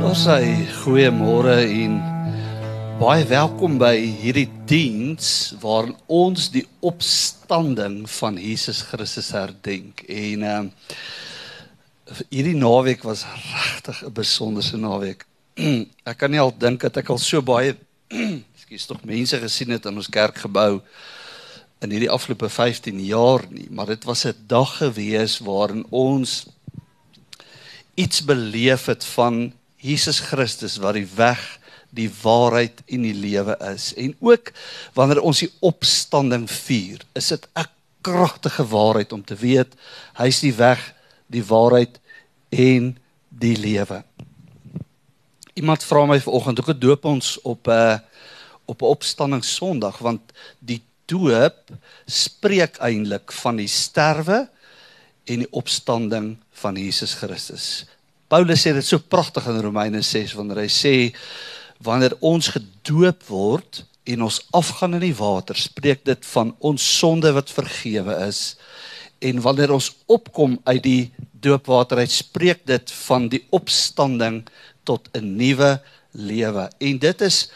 Ons sê goeiemôre en baie welkom by hierdie diens waarin ons die opstanding van Jesus Christus herdenk. En ehm uh, hierdie naweek was regtig 'n besonderse naweek. ek kan nie al dink dat ek al so baie ekskuus tog mense gesien het in ons kerkgebou in hierdie afgelope 15 jaar nie, maar dit was 'n dag gewees waarin ons iets beleef het van Jesus Christus wat die weg, die waarheid en die lewe is. En ook wanneer ons die opstanding vier, is dit 'n kragtige waarheid om te weet hy's die weg, die waarheid en die lewe. Iemand vra my vanoggend, hoe gedoop ons op 'n uh, op 'n opstanding Sondag want die doop spreek eintlik van die sterwe en die opstanding van Jesus Christus. Paulus sê dit so pragtig in Romeine 6 wanneer hy sê wanneer ons gedoop word en ons afgaan in die water, spreek dit van ons sonde wat vergewe is. En wanneer ons opkom uit die doopwater uit, spreek dit van die opstanding tot 'n nuwe lewe. En dit is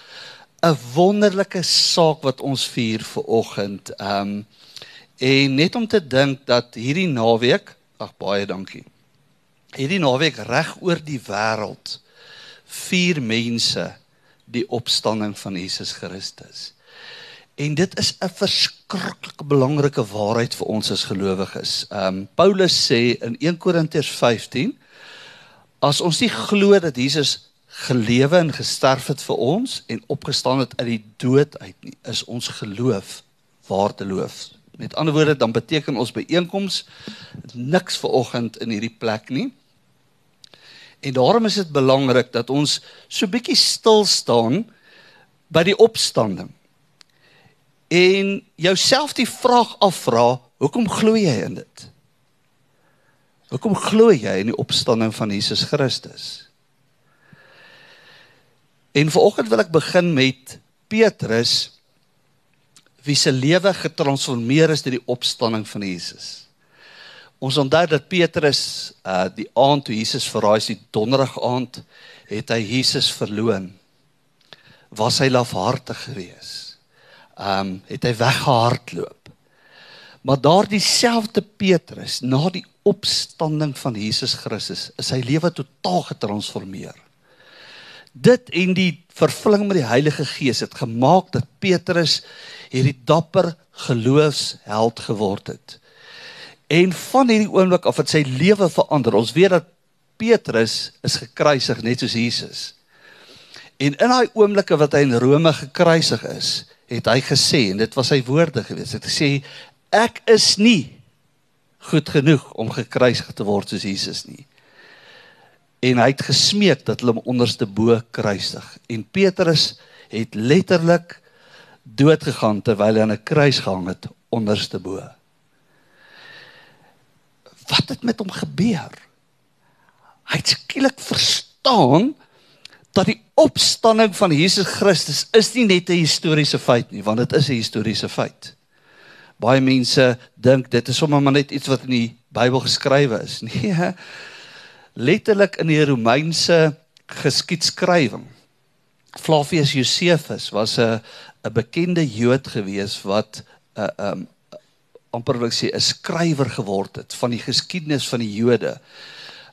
'n wonderlike saak wat ons vier vir oggend. Ehm um, en net om te dink dat hierdie naweek, ag baie dankie hierdie naweek reg oor die wêreld vier mense die opstanding van Jesus Christus. En dit is 'n verskriklik belangrike waarheid vir ons as gelowiges. Ehm um, Paulus sê in 1 Korintiërs 15 as ons nie glo dat Jesus gelewe en gesterf het vir ons en opgestaan het uit die dood uit nie, is ons geloof waardeloos. Met ander woorde dan beteken ons byeenkoms niks vir oggend in hierdie plek nie. En daarom is dit belangrik dat ons so bietjie stil staan by die opstanding. En jouself die vraag afvra, hoekom glo jy in dit? Hoekom glo jy in die opstanding van Jesus Christus? En vanoggend wil ek begin met Petrus wie se lewe getransformeer is deur die opstanding van Jesus. Ons onthou dat Petrus uh die aand toe Jesus verraai is, die donderdag aand, het hy Jesus verloon. Was hy lafhartig geweest? Um het hy weggehardloop. Maar daardie selfde Petrus na die opstanding van Jesus Christus is sy lewe totaal getransformeer. Dit en die vervulling met die Heilige Gees het gemaak dat Petrus hierdie dapper geloofsheld geword het. En van hierdie oomblik af het sy lewe verander. Ons weet dat Petrus is gekruisig net soos Jesus. En in daai oomblikke wat hy in Rome gekruisig is, het hy gesê en dit was sy woorde gewees. Hy het gesê ek is nie goed genoeg om gekruisig te word soos Jesus nie. En hy het gesmeek dat hulle hom onderste bo kruisig. En Petrus het letterlik dood gegaan terwyl hy aan 'n kruis gehang het onderste bo wat het met hom gebeur? Hy het skielik verstaan dat die opstanding van Jesus Christus is nie net 'n historiese feit nie, want dit is 'n historiese feit. Baie mense dink dit is sommer maar net iets wat in die Bybel geskrywe is. Nee. Letterlik in die Romeinse geskiedskrywing. Flavius Josephus was 'n 'n bekende Jood gewees wat 'n uh, 'n um, amper wil ek sê 'n skrywer geword het van die geskiedenis van die Jode.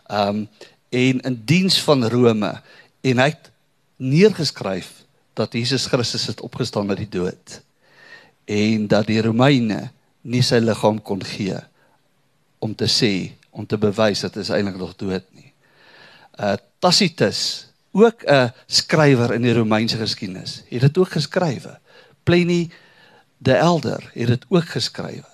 Um en in diens van Rome en hy het neergeskryf dat Jesus Christus het opgestaan uit die dood en dat die Romeine nie sy liggaam kon gee om te sê om te bewys dat hy eintlik nog dood nie. Uh Tacitus, ook 'n skrywer in die Romeinse geskiedenis, het dit ook geskrywe. Pliny the Elder het dit ook geskrywe.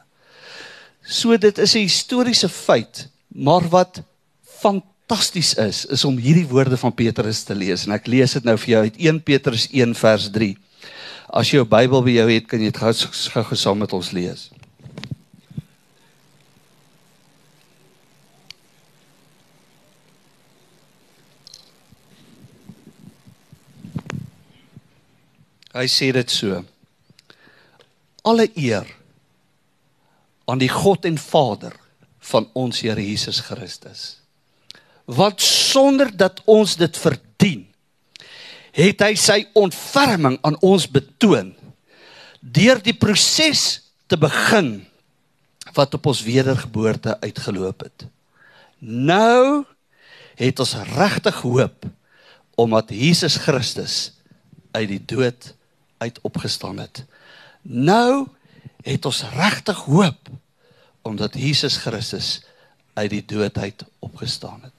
So dit is 'n historiese feit, maar wat fantasties is, is om hierdie woorde van Petrus te lees en ek lees dit nou vir jou uit 1 Petrus 1 vers 3. As jy jou Bybel by jou het, kan jy dit gou gou saam met ons lees. Hy sê dit so. Alle eer aan die God en Vader van ons Here Jesus Christus. Want sonder dat ons dit verdien, het hy sy ontferming aan ons betoon deur die proses te begin wat op ons wedergeboorte uitgeloop het. Nou het ons regtig hoop omdat Jesus Christus uit die dood uit opgestaan het. Nou het ons regtig hoop omdat Jesus Christus uit die dood uit opgestaan het.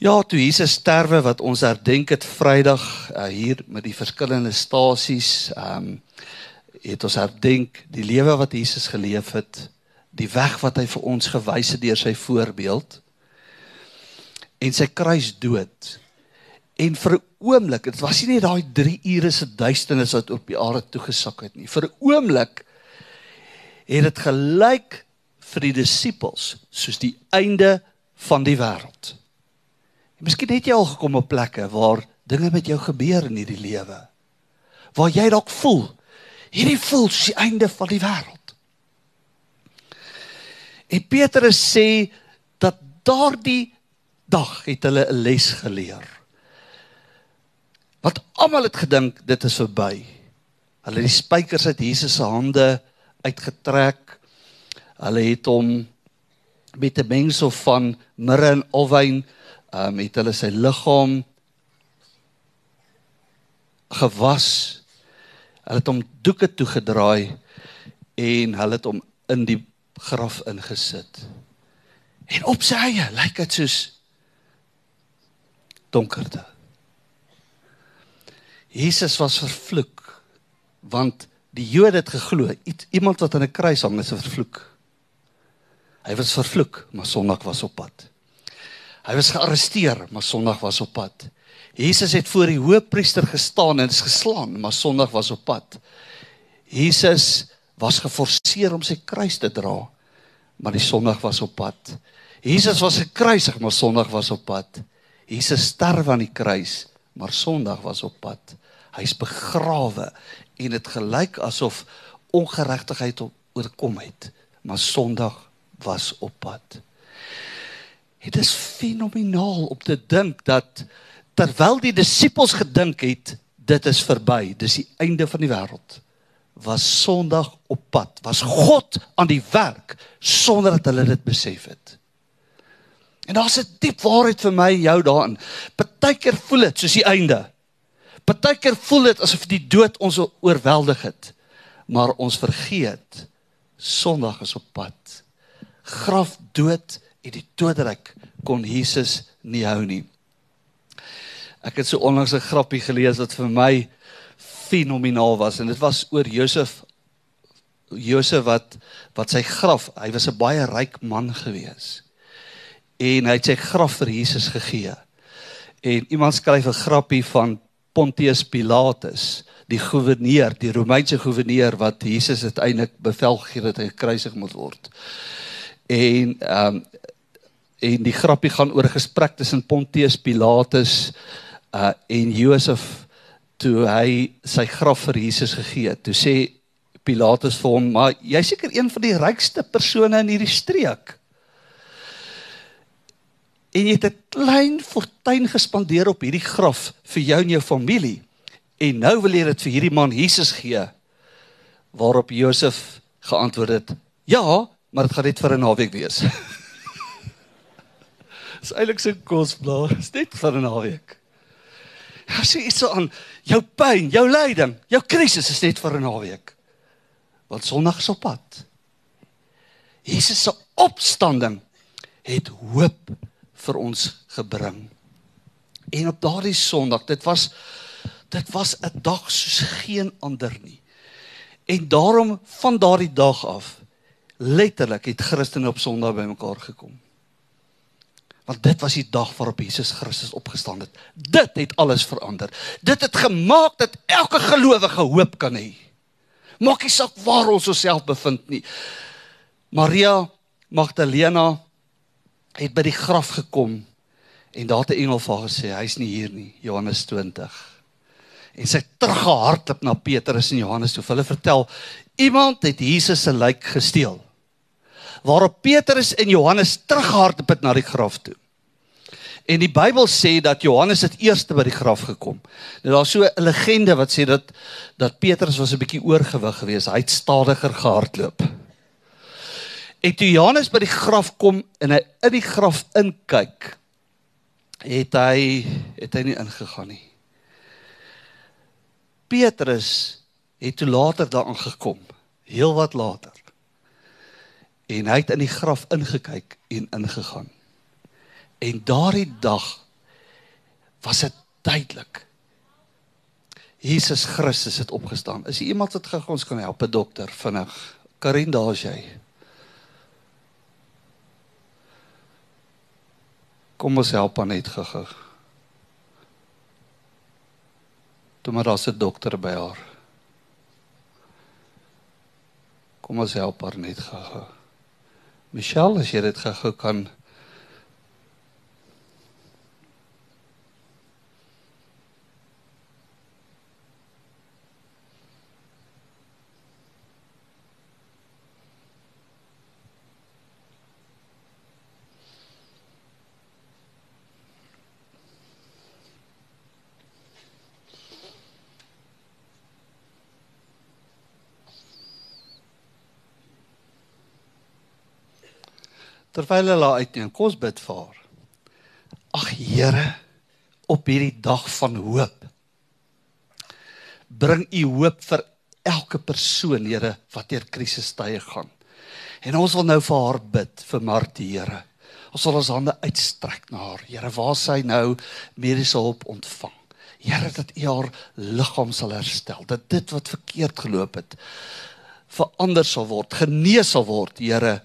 Ja, toe Jesus sterwe wat ons herdenk het Vrydag uh, hier met die verskillende stasies, ehm um, het ons herdenk die lewe wat Jesus geleef het, die weg wat hy vir ons gewys het deur sy voorbeeld en sy kruisdood. En vir 'n oomblik, dit was nie net daai 3 ure se duisternis wat op die aarde toegesak het nie. Vir 'n oomblik het dit gelyk vir die disippels soos die einde van die wêreld. Miskien het jy al gekom op plekke waar dinge met jou gebeur in hierdie lewe. Waar jy dalk voel hierdie voel soos die einde van die wêreld. En Petrus sê dat daardie dag het hulle 'n les geleer. Want almal het gedink dit is verby. Hulle het die spykers uit Jesus se hande uitgetrek. Hulle het hom met 'n mengsel van mirre en alwyn, ehm um, het hulle sy liggaam gewas. Hulle het hom doeke toegedraai en hulle het hom in die graf ingesit. En op sy eie lyk dit soos donkerte. Jesus was vervloek want die Jode het geglo iemand wat aan 'n kruis hang is vervloek. Hy was vervloek, maar Sondag was op pad. Hy was gearresteer, maar Sondag was op pad. Jesus het voor die hoofpriester gestaan en is geslaan, maar Sondag was op pad. Jesus was geforseer om sy kruis te dra, maar die Sondag was op pad. Jesus was gekruisig, maar Sondag was op pad. Jesus sterf aan die kruis, maar Sondag was op pad. Hy's begrawe en dit gelyk asof ongeregtigheid oorkom het, maar Sondag was op pad. Dit is fenomenaal om te dink dat terwyl die disippels gedink het dit is verby, dis die einde van die wêreld, was Sondag op pad, was God aan die werk sonder dat hulle dit besef het. En daar's 'n diep waarheid vir my jou daarin. Partykeer voel dit soos die einde. Partykeer voel dit asof die dood ons oorweldig het. Maar ons vergeet Sondag is op pad. Graf dood en die doodryk kon Jesus nie hou nie. Ek het so onlangs 'n grappie gelees wat vir my fenomenaal was en dit was oor Josef Josef wat wat sy graf, hy was 'n baie ryk man gewees en hy het sy graf vir Jesus gegee. En iemand skryf 'n grappie van Pontius Pilatus, die goewerneur, die Romeinse goewerneur wat Jesus uiteindelik bevel gegee het dat hy gekruisig moet word. En ehm um, en die grappie gaan oor 'n gesprek tussen Pontius Pilatus uh en Josef toe hy sy graf vir Jesus gegee het. Toe sê Pilatus vir hom, "Maar jy's seker een van die rykste persone in hierdie streek." En jy het 'n klein fortuin gespandeer op hierdie graf vir jou en jou familie. En nou wil jy dit vir hierdie man Jesus gee waarop Josef geantwoord het ja maar dit gaan net vir 'n naweek wees. Dis eintlik so kosbaar is net vir 'n naweek. Ja sê iets so aan jou pyn jou lyding jou krisis is net vir 'n naweek. Want Sondag is op pad. Jesus se opstanding het hoop vir ons gebring. En op daardie Sondag, dit was dit was 'n dag soos geen ander nie. En daarom van daardie dag af letterlik het Christene op Sondag bymekaar gekom. Want dit was die dag waarop Jesus Christus opgestaan het. Dit het alles verander. Dit het gemaak dat elke gelowige hoop kan hê. Maak nie saak waar ons osself bevind nie. Maria Magdalena het by die graf gekom en daar het 'n engel vir haar gesê hy's nie hier nie Johannes 20 en sy teruggehardloop na Petrus en Johannes toe hulle vertel iemand het Jesus se lyk gesteel waarop Petrus en Johannes teruggehardloop het na die graf toe En die Bybel sê dat Johannes het eerste by die graf gekom. Nou daar's so 'n legende wat sê dat dat Petrus was 'n bietjie oorgewig geweest. Hy het stadiger gehardloop. En toe Johannes by die graf kom en hy in die graf inkyk, het hy het hy nie ingegaan nie. Petrus het toe later daaraan gekom, heel wat later. En hy het in die graf ingekyk en ingegaan. En daardie dag was dit duidelik. Jesus Christus het opgestaan. Is iemand wat gou ons kan help, 'n dokter vinnig. Karin, daar's jy. Kom ons help aan net gou. Toe maar daar's 'n dokter by haar. Kom ons help haar net gou. Michelle, as jy dit gou kan terwyl hulle uitneem, kom ons bid vir haar. Ag Here, op hierdie dag van hoop. Bring u hoop vir elke persoon, Here, wat deur krisistye gaan. En ons wil nou vir haar bid, vir Martie, Here. Ons sal ons hande uitstrek na haar. Here, waar sy nou mediese hulp ontvang. Here, dat u haar liggaam sal herstel, dat dit wat verkeerd geloop het verander sal word, genees sal word, Here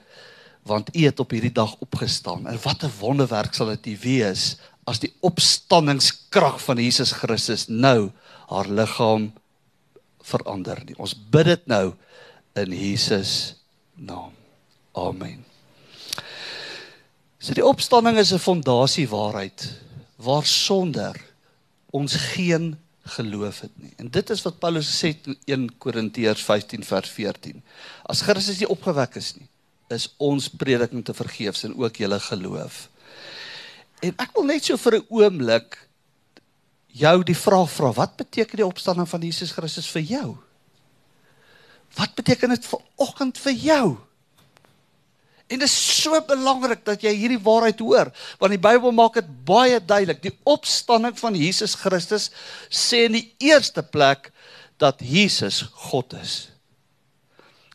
want u het op hierdie dag opgestaan. En wat 'n wonderwerk sal dit wees as die opstanningskrag van Jesus Christus nou haar liggaam verander. Ons bid dit nou in Jesus naam. Amen. So die opstanding is 'n fondasie waarheid waarsonder ons geen geloof het nie. En dit is wat Paulus sê in 1 Korintiërs 15 vers 14. As Christus nie opgewek is nie, is ons prediking te vergeefs en ook julle geloof. En ek wil net so vir 'n oomblik jou die vraag vra, wat beteken die opstanding van Jesus Christus vir jou? Wat beteken dit vir oggend vir jou? En dit is so belangrik dat jy hierdie waarheid hoor, want die Bybel maak dit baie duidelik. Die opstanding van Jesus Christus sê in die eerste plek dat Jesus God is.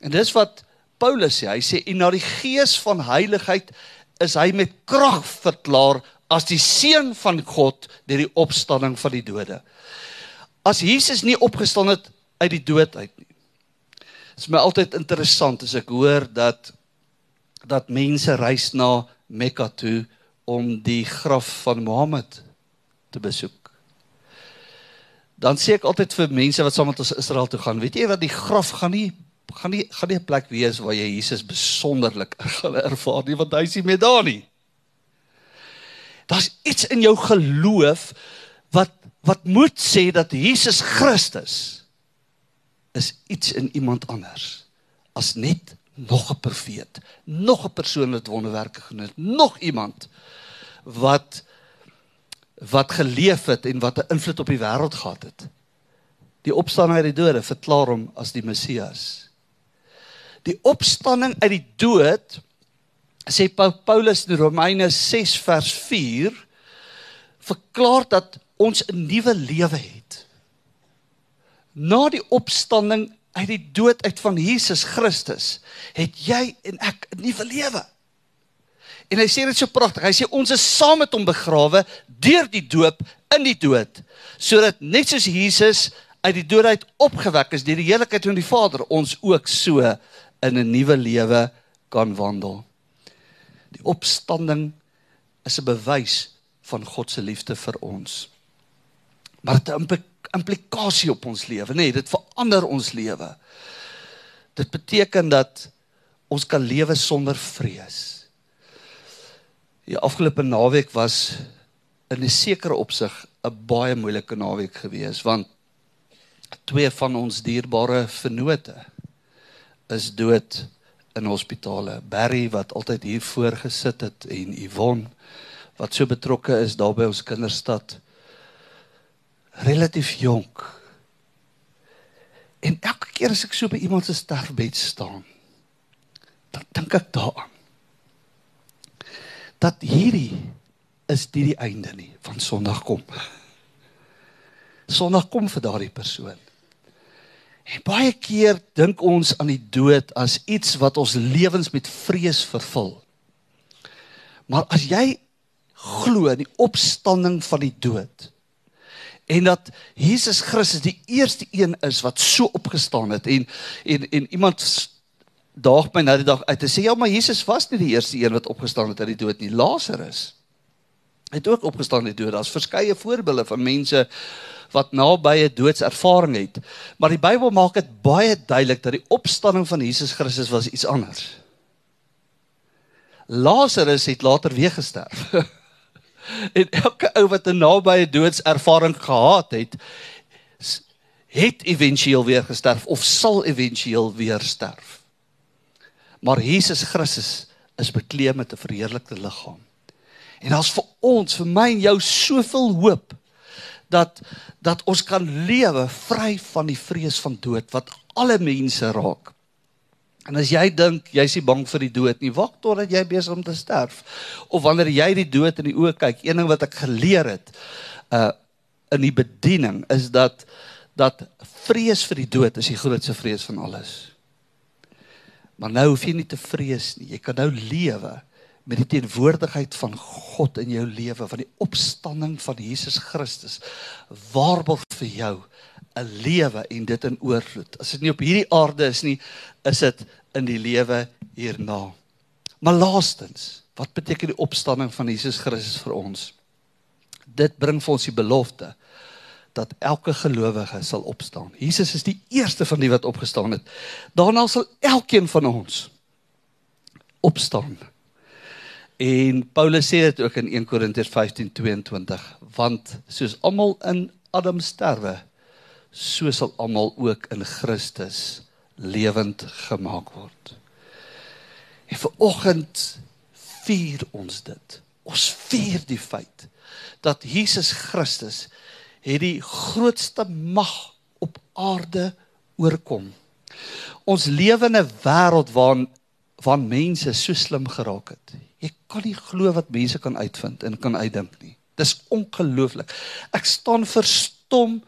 En dis wat Paulus sê, hy sê en na die gees van heiligheid is hy met krag verklaar as die seun van God deur die opstanding van die dode. As Jesus nie opgestaan het uit die dood uit nie. Dit is my altyd interessant as ek hoor dat dat mense reis na Mekka toe om die graf van Mohammed te besoek. Dan sê ek altyd vir mense wat saam met ons Israel toe gaan, weet jy wat die graf gaan nie gaan nie gaan nie 'n plek wees waar jy Jesus besonderlik gaan ervaar nie want hy is nie meer daar nie. Daar's iets in jou geloof wat wat moet sê dat Jesus Christus is iets in iemand anders as net nog 'n profeet, nog 'n persoon wat wonderwerke gedoen het, nog iemand wat wat geleef het en wat 'n invloed op die wêreld gehad het. Die opstanding uit die dode verklaar hom as die Messias die opstanding uit die dood sê Paulus in Romeine 6 vers 4 verklaar dat ons 'n nuwe lewe het. Na die opstanding uit die dood uit van Jesus Christus het jy en ek 'n nuwe lewe. En hy sê dit so pragtig. Hy sê ons is saam met hom begrawe deur die doop in die dood sodat net soos Jesus uit die dood uit opgewek is deur die heiligheid van die Vader ons ook so in 'n nuwe lewe kan wandel. Die opstanding is 'n bewys van God se liefde vir ons. Maar dit 'n implikasie op ons lewe, nê, nee, dit verander ons lewe. Dit beteken dat ons kan lewe sonder vrees. Die afgelope naweek was in 'n sekere opsig 'n baie moeilike naweek geweest want twee van ons dierbare vennote is dood in hospitale. Barry wat altyd hier voor gesit het en Yvonne wat so betrokke is daar by ons kinderstad. Relatief jonk. En elke keer as ek so by iemand se sterfbed staan, dan dink ek daaraan. Dat hierdie is dit die einde nie van Sondag kom. Sondag kom vir daardie persoon. En baie keer dink ons aan die dood as iets wat ons lewens met vrees vervul. Maar as jy glo in die opstanding van die dood en dat Jesus Christus die eerste een is wat so opgestaan het en en en iemand daag my nou die dag uit en sê ja maar Jesus was nie die eerste een wat opgestaan het uit die dood nie Lazarus het ook opgestaan uit die dood daar's verskeie voorbeelde van mense wat naby 'n doodservaring het maar die Bybel maak dit baie duidelik dat die opstanding van Jesus Christus was iets anders Lazarus het later weer gesterf En elke ou wat 'n nabye doodservaring gehad het, het éventueel weer gesterf of sal éventueel weer sterf. Maar Jesus Christus is bekleed met 'n verheerlikte liggaam. En daar's vir ons, vir my en jou soveel hoop dat dat ons kan lewe vry van die vrees van dood wat alle mense raak. En as jy dink jy's nie bang vir die dood nie, wag totdat jy besig om te sterf. Of wanneer jy die dood in die oë kyk, een ding wat ek geleer het uh in die bediening is dat dat vrees vir die dood is die grootste vrees van alles. Maar nou hoef jy nie te vrees nie. Jy kan nou lewe met die teenwoordigheid van God in jou lewe, van die opstanding van Jesus Christus. Waarborg vir jou 'n lewe en dit in oorvloed. As dit nie op hierdie aarde is nie, is dit in die lewe hierna. Maar laastens, wat beteken die opstanding van Jesus Christus vir ons? Dit bring vir ons die belofte dat elke gelowige sal opstaan. Jesus is die eerste van die wat opgestaan het. Daarna sal elkeen van ons opstaan. En Paulus sê dit ook in 1 Korintiërs 15:22, want soos almal in Adam sterwe, so sal almal ook in Christus lewend gemaak word. En vir oggend vier ons dit. Ons vier die feit dat Jesus Christus het die grootste mag op aarde oorkom. Ons lewe in 'n wêreld waar waar mense so slim geraak het. Jy kan nie glo wat mense kan uitvind en kan uitdink nie. Dis ongelooflik. Ek staan verstom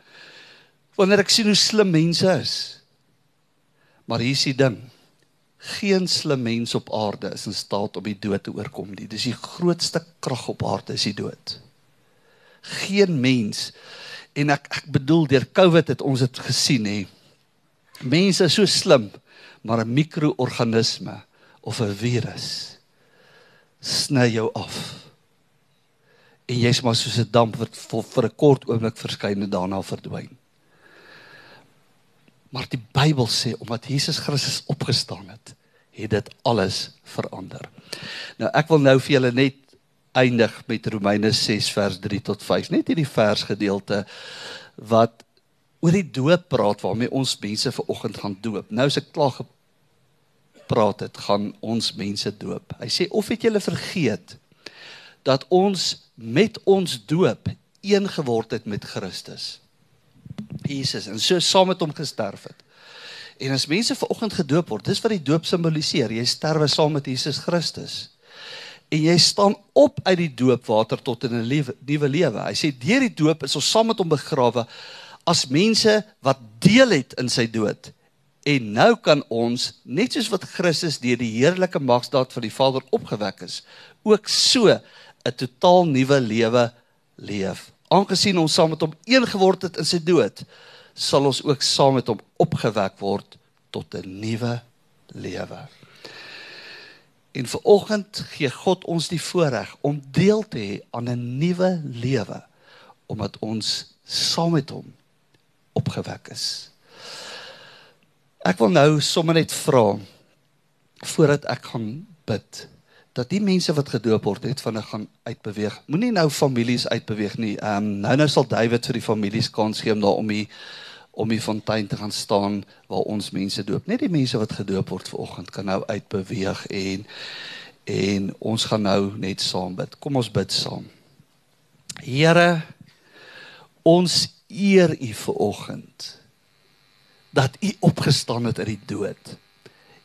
wanneer ek sien hoe slim mense is. Maar hier is die ding. Geen slim mens op aarde is in staat om die dood te oorkom nie. Dis die grootste krag op aarde is die dood. Geen mens en ek ek bedoel deur Covid het ons dit gesien hè. Mense is so slim, maar 'n mikroorganisme of 'n virus sny jou af. En jy's maar soos 'n damp wat vir 'n kort oomblik verskyn en daarna verdwyn. Maar die Bybel sê omdat Jesus Christus opgestaan het, het dit alles verander. Nou ek wil nou vir julle net eindig met Romeine 6 vers 3 tot 5. Net hierdie vers gedeelte wat oor die doop praat waarmee ons mense ver oggend gaan doop. Nou as ek klaar gepraat het, gaan ons mense doop. Hy sê of het julle vergeet dat ons met ons doop een geword het met Christus. Jesus en so saam met hom gesterf het. En as mense ver oggend gedoop word, dis wat die doop simboliseer. Jy sterwe saam met Jesus Christus. En jy staan op uit die doopwater tot in 'n nuwe lewe. Hy sê deur die doop is ons saam met hom begrawe as mense wat deel het in sy dood. En nou kan ons, net soos wat Christus deur die heerlike magsdaad van die Vader opgewek is, ook so 'n totaal nuwe lewe leef aangesien ons saam met hom een geword het in sy dood, sal ons ook saam met hom opgewek word tot 'n nuwe lewe. En vir oggend gee God ons die voorreg om deel te hê aan 'n nuwe lewe omdat ons saam met hom opgewek is. Ek wil nou sommer net vra voordat ek gaan bid dat die mense wat gedoop word het van hulle gaan uitbeweeg. Moenie nou families uitbeweeg nie. Ehm um, nou nou sal David vir die families kans gee om daar om die om die fontein te gaan staan waar ons mense doop. Net die mense wat gedoop word vanoggend kan nou uitbeweeg en En ons gaan nou net saam bid. Kom ons bid saam. Here, ons eer U vir oggend dat U opgestaan het uit die dood.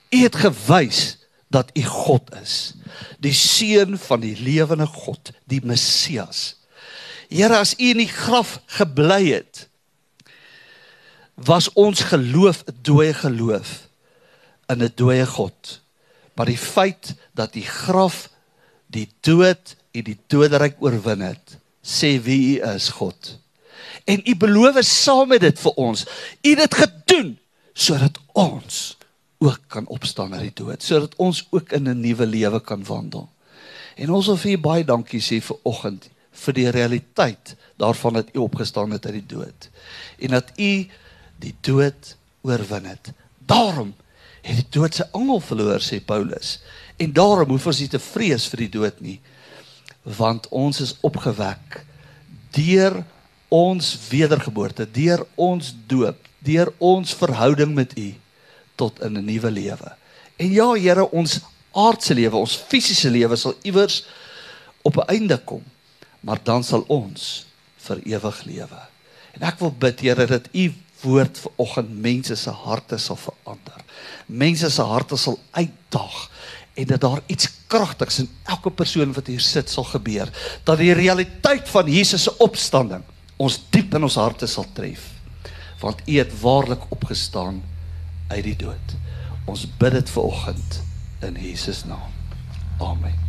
U het gewys dat U God is, die seun van die lewende God, die Messias. Here, as U in die graf gebly het, was ons geloof 'n dooie geloof in 'n dooie God. Maar die feit dat die graf die dood en die doderyk oorwin het, sê wie U is, God. En U beloof saam met dit vir ons. U het dit gedoen sodat ons ook kan opstaan uit die dood, sodat ons ook in 'n nuwe lewe kan wandel. En ons wil vir U baie dankie sê vir oggend vir die realiteit daarvan dat U opgestaan het uit die dood en dat U die dood oorwin het. Daarom het die dood sy angel verloor sê Paulus. En daarom hoef ons nie te vrees vir die dood nie want ons is opgewek deur ons wedergeboorte, deur ons doop, deur ons verhouding met U tot in 'n nuwe lewe. En ja, Here, ons aardse lewe, ons fisiese lewe sal iewers op 'n einde kom, maar dan sal ons vir ewig lewe. En ek wil bid, Here, dat U woord vir oggend mense se harte sal verander. Mense se harte sal uitdaag en dat daar iets kragtigs in elke persoon wat hier sit sal gebeur. Dat die realiteit van Jesus se opstanding ons diep in ons harte sal tref. Want U het waarlik opgestaan uit die dood. Ons bid dit vir oggend in Jesus naam. Amen.